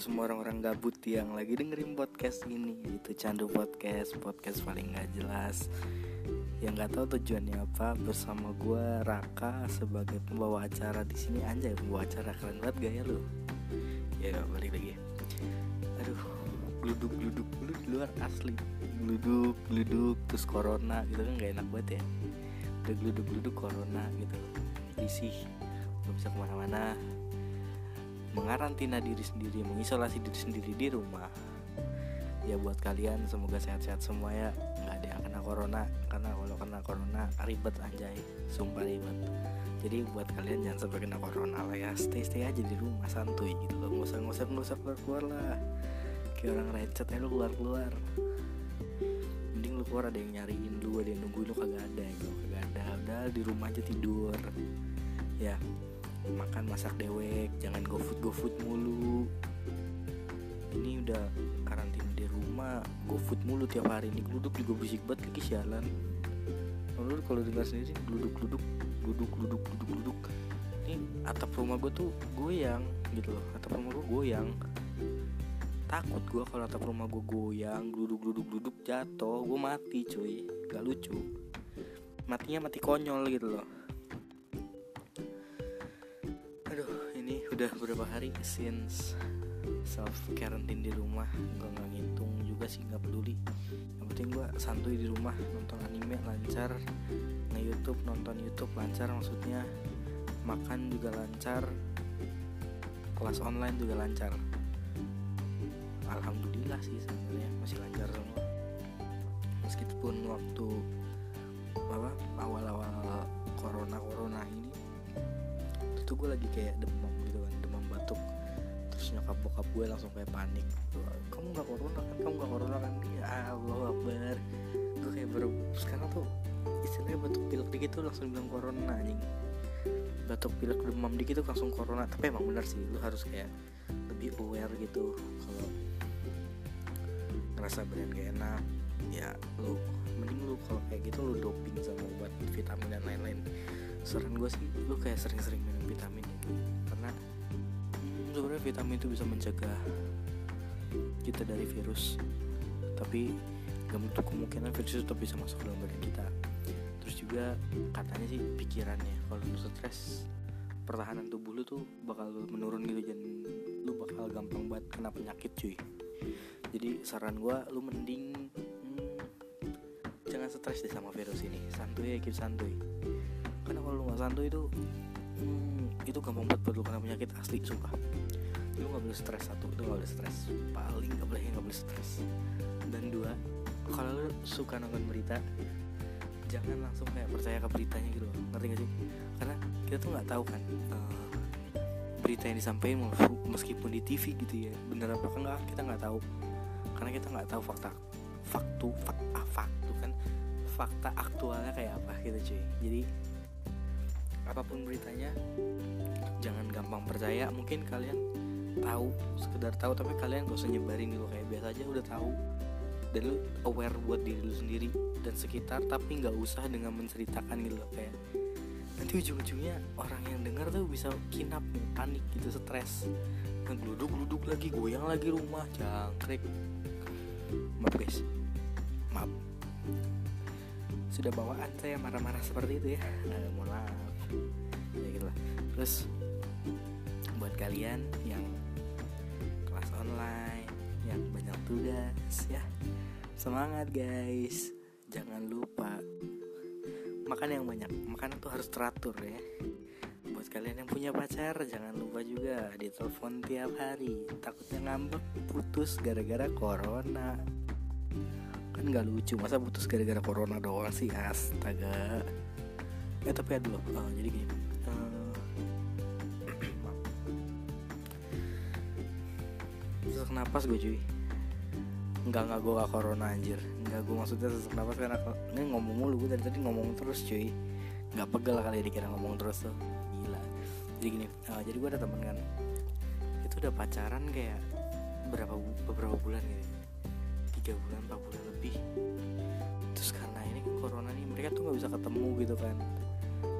semua orang-orang gabut yang lagi dengerin podcast ini Itu Candu Podcast, podcast paling gak jelas. Yang gak tahu tujuannya apa Bersama gue Raka sebagai pembawa acara di sini. Anjay pembawa acara keren banget gaya lu? Ya balik lagi. Aduh gluduk gluduk. Lu luar asli. Gluduk gluduk terus corona gitu kan gak enak banget ya? Udah gluduk gluduk corona gitu. Risih. Gak bisa ke mana-mana mengarantina diri sendiri, mengisolasi diri sendiri di rumah. Ya buat kalian semoga sehat-sehat semua ya, nggak ada yang kena corona karena kalau kena corona ribet anjay, sumpah ribet. Jadi buat kalian jangan sampai kena corona lah ya, stay stay aja di rumah santuy gitu loh, nggak usah nggak usah nggak usah keluar keluar lah. Kayak orang recet ya lu keluar keluar. Mending lu keluar ada yang nyariin lu, ada yang nungguin lu kagak ada gitu, kagak ada. Udah di rumah aja tidur. Ya, makan masak dewek jangan go food go food mulu. Ini udah karantina di rumah go food mulu tiap hari. Ini geluduk juga berisik banget lagi sialan. Lalu kalau dengar sendiri geluduk geluduk geluduk geluduk geluduk geluduk. Ini atap rumah gue tuh goyang gitu loh. Atap rumah gue goyang. Takut gue kalau atap rumah gue goyang geluduk geluduk geluduk jatuh gue mati cuy. Gak lucu. Matinya mati konyol gitu loh udah beberapa hari since self quarantine di rumah. Gue nggak ngitung juga sih nggak peduli. Yang penting gue santuy di rumah nonton anime lancar nge YouTube nonton YouTube lancar maksudnya makan juga lancar kelas online juga lancar. Alhamdulillah sih sebenarnya masih lancar semua. Meskipun waktu apa awal-awal corona corona ini itu gue lagi kayak demam nyokap bokap gue langsung kayak panik. Kamu nggak corona kan? Kamu nggak corona kan? Ya Allah akbar. Gue kayak baru sekarang tuh istilahnya batuk pilek dikit tuh langsung bilang corona anjing. Batuk pilek demam dikit tuh langsung corona. Tapi emang bener sih lu harus kayak lebih aware gitu. Kalau ngerasa badan gak enak ya lu mending lu kalau kayak gitu lu doping sama obat vitamin dan lain-lain saran gue sih lu kayak sering-sering minum vitamin gitu karena sebenarnya vitamin itu bisa mencegah kita dari virus. Tapi gak menutup kemungkinan virus itu bisa masuk ke dalam badan kita. Terus juga katanya sih pikirannya kalau lu stres pertahanan tubuh lu tuh bakal menurun gitu dan lu bakal gampang banget kena penyakit cuy. Jadi saran gue lu mending hmm, jangan stres deh sama virus ini. Santuy ya keep santuy karena kalau lu gak santuy itu hmm, itu gampang buat lu kena penyakit asli sumpah. Lu gak boleh stres satu lu gak boleh stres. Paling gak boleh gak boleh stres. Dan dua kalau lu suka nonton berita jangan langsung kayak percaya ke beritanya gitu ngerti gak sih? Karena kita tuh nggak tahu kan uh, berita yang disampaikan meskipun di TV gitu ya bener apa enggak kita nggak tahu. Karena kita nggak tahu fakta faktu fakta ah, faktu kan fakta aktualnya kayak apa gitu cuy. Jadi apa pun beritanya jangan gampang percaya. Mungkin kalian tahu sekedar tahu tapi kalian gak usah nyebarin dulu. Kayak biasa aja udah tahu. Dan lu aware buat diri lu sendiri dan sekitar tapi nggak usah dengan menceritakan gitu loh. Kayak nanti ujung-ujungnya orang yang dengar tuh bisa kinap panik gitu stres. Ngegluduk gluduk lagi goyang lagi rumah jangkrik. Maaf guys. Maaf. Sudah bawaan saya marah-marah seperti itu ya. Nah, maaf ya gitu lah. Terus buat kalian yang kelas online yang banyak tugas ya semangat guys. Jangan lupa makan yang banyak. Makan tuh harus teratur ya. Buat kalian yang punya pacar jangan lupa juga ditelepon tiap hari. Takutnya ngambek putus gara-gara corona. Kan nggak lucu masa putus gara-gara corona doang sih? Astaga eh tapi aduh uh, jadi gini. Sesak napas gue cuy. Enggak enggak gue gak corona anjir. Enggak gue maksudnya sesak napas karena Ini ngomong mulu gue dari tadi ngomong terus cuy. Gak pegel kali dikira ngomong terus tuh. Gila. Jadi gini uh, Jadi gue ada temen kan. Itu udah pacaran kayak Berapa beberapa bulan gitu. Tiga bulan, empat bulan lebih. Terus karena ini corona nih Mereka tuh gak bisa ketemu gitu kan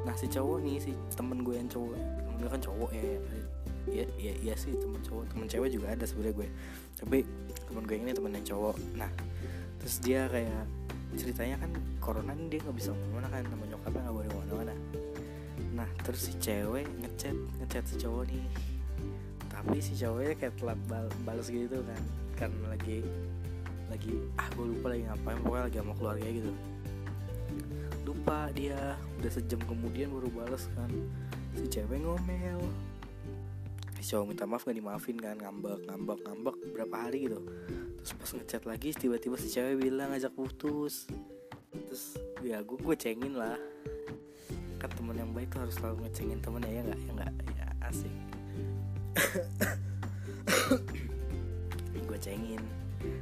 Nah si cowok nih Si temen gue yang cowok. Temen gue kan cowok ya. Ya ya ya sih temen cowok. Temen cewek juga ada sebenarnya gue. Tapi temen gue ini temen yang cowok. Nah terus dia kayak ceritanya kan corona ini dia nggak bisa ke mana kan sama nyokapnya nggak boleh ke mana-mana. Nah terus si cewek ngechat ngechat si cowok nih. Tapi si cowoknya kayak telat bal balas gitu kan. Karena lagi lagi ah gue lupa lagi ngapain pokoknya lagi sama keluarga gitu lupa dia udah sejam kemudian baru balas kan. Si cewek ngomel. Si cowok minta maaf gak dimaafin kan. Ngambek ngambek ngambek berapa hari gitu. Terus pas ngechat lagi tiba-tiba si cewek bilang ngajak putus. Terus ya gue gue cengin lah. Kan teman yang baik tuh harus selalu ngecengin temennya ya nggak? Ya nggak? Ya asik. Gue cengin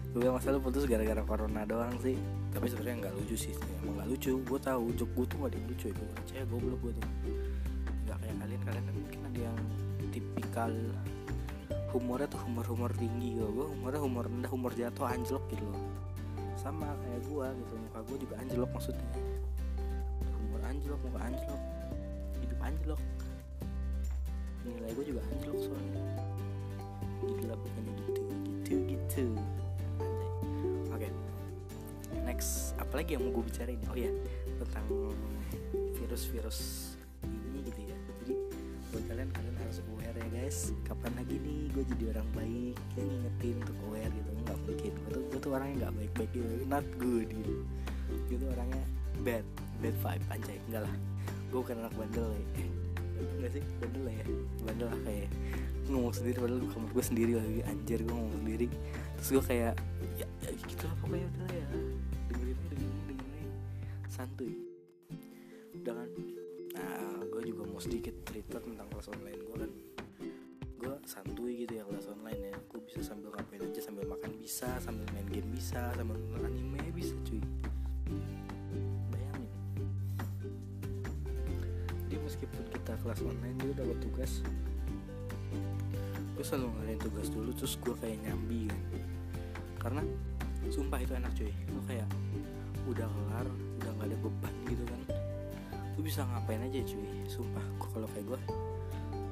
gue bilang masa lu putus gara-gara corona doang sih. Tapi sebenarnya nggak lucu sih emang nggak lucu. Gue tahu jok gue tuh gak ada yang lucu itu percaya goblok gue tuh. Nggak kayak kalian kalian kan mungkin ada yang tipikal humornya tuh humor-humor tinggi gitu. Gue humornya humor rendah humor jatuh anjlok gitu loh. Sama kayak gue gitu muka gue juga anjlok maksudnya. Humor anjlok muka anjlok hidup anjlok. Nilai gue juga anjlok soalnya. Gila bukannya gitu gitu gitu next apalagi yang mau gue bicarain? Oh ya tentang virus-virus ini gitu ya. Jadi buat kalian kalian harus aware ya guys. Kapan lagi nih gue jadi orang baik? Yang ngingetin untuk aware gitu. Nggak mungkin. Gue tuh gue tuh orangnya nggak baik-baik gitu. Not good gitu. Gue tuh orangnya bad bad vibe anjay. Enggak lah. Gue bukan anak bandel ya. Enggak sih? Bandel lah ya. Bandel lah kayak ngomong sendiri. Padahal gue kamar gue sendiri lagi. Anjir gue ngomong sendiri. Terus gue kayak ya, ya gitu lah pokoknya. Udah ya dengerin dengerin dengerin. Santuy. Udah kan? Nah gue juga mau sedikit cerita tentang kelas online gue kan. Gue santuy gitu ya kelas online ya. Gue bisa sambil ngapain aja sambil makan bisa sambil main game bisa sambil nonton anime bisa cuy. Bayangin. Dia meskipun kita kelas online dia dapat tugas. Gue selalu ngelain tugas dulu terus gue kayak nyambi kan. Karena sumpah itu enak cuy. Lo kayak udah kelar udah nggak ada beban gitu kan. Lu bisa ngapain aja cuy. Sumpah kalau kayak gue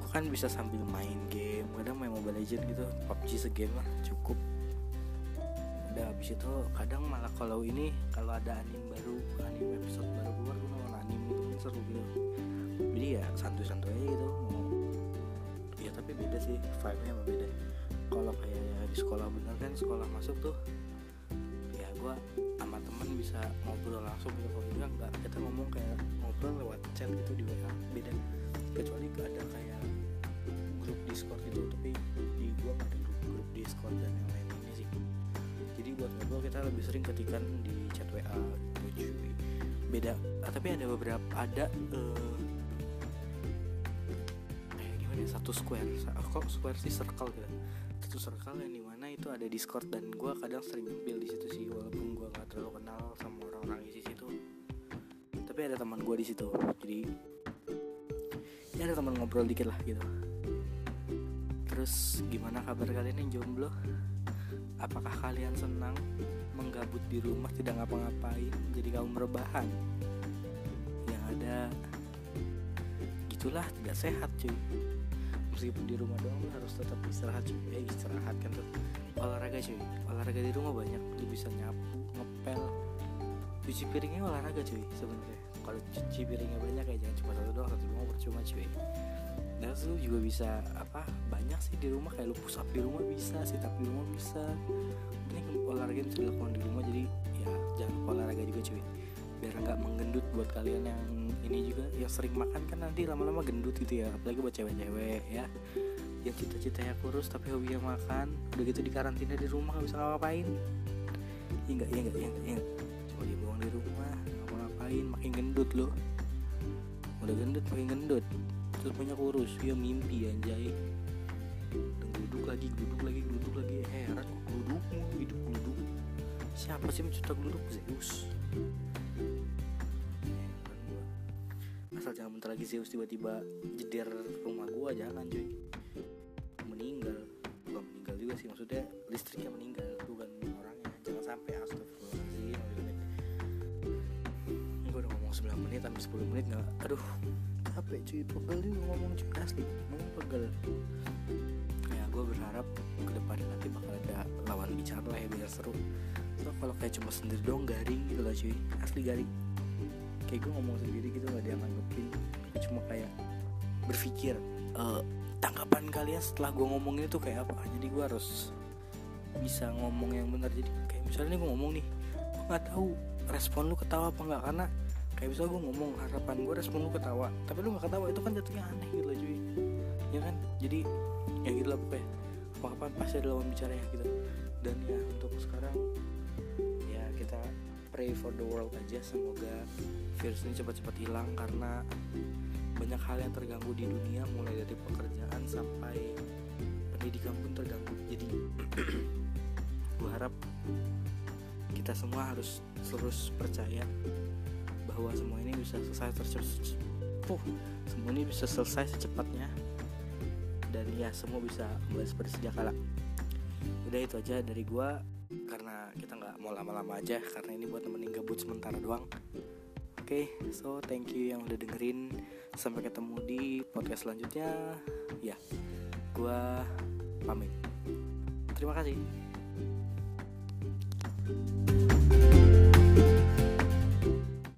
gue kan bisa sambil main game kadang main mobile legend gitu PUBG segame lah cukup. Udah habis itu kadang malah kalau ini kalau ada anime baru anime episode baru keluar gue nonton anime gitu kan seru gitu. Jadi ya santuy-santuy aja gitu. Ya tapi beda sih vibe-nya beda. Kalau kayak di sekolah bener kan sekolah masuk tuh gue sama temen bisa ngobrol langsung gitu. Kalau ini enggak kita ngomong kayak ngobrol lewat chat gitu di WA beda. Kecuali ada kayak grup Discord gitu tapi di gue nggak ada grup, grup Discord dan yang lain ini sih. Jadi buat ngobrol kita lebih sering ketikan di chat WA gitu beda. Ah, tapi ada beberapa ada eh, kayak gimana ya, satu square kok square sih circle gitu. Satu circle yang itu ada discord dan gue kadang sering nyempil di situ sih walaupun gue nggak terlalu kenal sama orang-orang di situ. Tapi ada teman gue di situ jadi ya ada teman ngobrol dikit lah gitu. Terus gimana kabar kalian yang jomblo? Apakah kalian senang menggabut di rumah tidak ngapa-ngapain jadi kaum rebahan? Yang ada gitulah tidak sehat cuy meskipun di rumah doang harus tetap istirahat cuy. Eh istirahat kan tuh olahraga cuy. Olahraga di rumah banyak lu bisa nyapu ngepel. Cuci piringnya olahraga cuy sebenarnya. Kalau cuci piringnya banyak ya jangan cuma satu doang satu doang percuma cuy. Dan lu juga bisa apa banyak sih di rumah kayak lu push di rumah bisa sit up di rumah bisa. Ini kan olahraga bisa dilakukan di rumah jadi ya jangan olahraga juga cuy. Biar nggak menggendut buat kalian yang ini juga yang sering makan kan nanti lama-lama gendut gitu ya apalagi buat cewek-cewek ya. Yang cita-citanya kurus tapi hobinya makan udah gitu di karantina di rumah nggak bisa ngapa-ngapain. Iya enggak iya enggak iya enggak, iya enggak. cuma dia bohong di rumah nggak mau ngapain makin gendut loh. Udah gendut makin gendut. Terus punya kurus ya mimpi anjay. Dan duduk lagi duduk lagi duduk lagi. Heran kok duduk mulu hidup duduk siapa sih mencipta duduk Zeus jangan bentar lagi Zeus tiba-tiba jeder rumah gua jangan cuy. Meninggal. Bukan meninggal juga sih maksudnya listriknya meninggal. Bukan orangnya. Jangan sampai astagfirullahaladzim. Gue udah ngomong 9 menit sampai 10 menit nggak aduh capek cuy. Pegel juga ngomong cuy. Asli ngomong pegel. Ya gue berharap ke depan nanti bakal ada lawan bicara lah ya biar seru. So kalau kayak cuma sendiri dong garing gitu lah cuy. Asli garing kayak gue ngomong sendiri gitu gak ada yang nanggepin gue cuma kayak berpikir uh, tanggapan kalian setelah gue ngomong itu kayak apa? Jadi gue harus bisa ngomong yang benar. Jadi kayak misalnya nih gue ngomong nih gue nggak tahu respon lu ketawa apa nggak. Karena kayak misalnya gue ngomong harapan gue respon lu ketawa tapi lu nggak ketawa itu kan jatuhnya aneh gitu loh cuy. Ya kan? Jadi ya gitu lah pokoknya. Apa apa pasti ada lawan bicara ya gitu. Dan ya untuk sekarang pray for the world aja. Semoga virus ini cepat-cepat hilang karena banyak hal yang terganggu di dunia mulai dari pekerjaan sampai pendidikan pun terganggu. Jadi gue harap kita semua harus terus percaya bahwa semua ini bisa selesai tercepat uh, semua ini bisa selesai secepatnya. Dan ya semua bisa kembali seperti sedia kala. Udah itu aja dari gue kita nggak mau lama-lama aja karena ini buat nemenin gabut sementara doang. Oke okay, so thank you yang udah dengerin. Sampai ketemu di podcast selanjutnya. Ya gua pamit. Terima kasih. thank you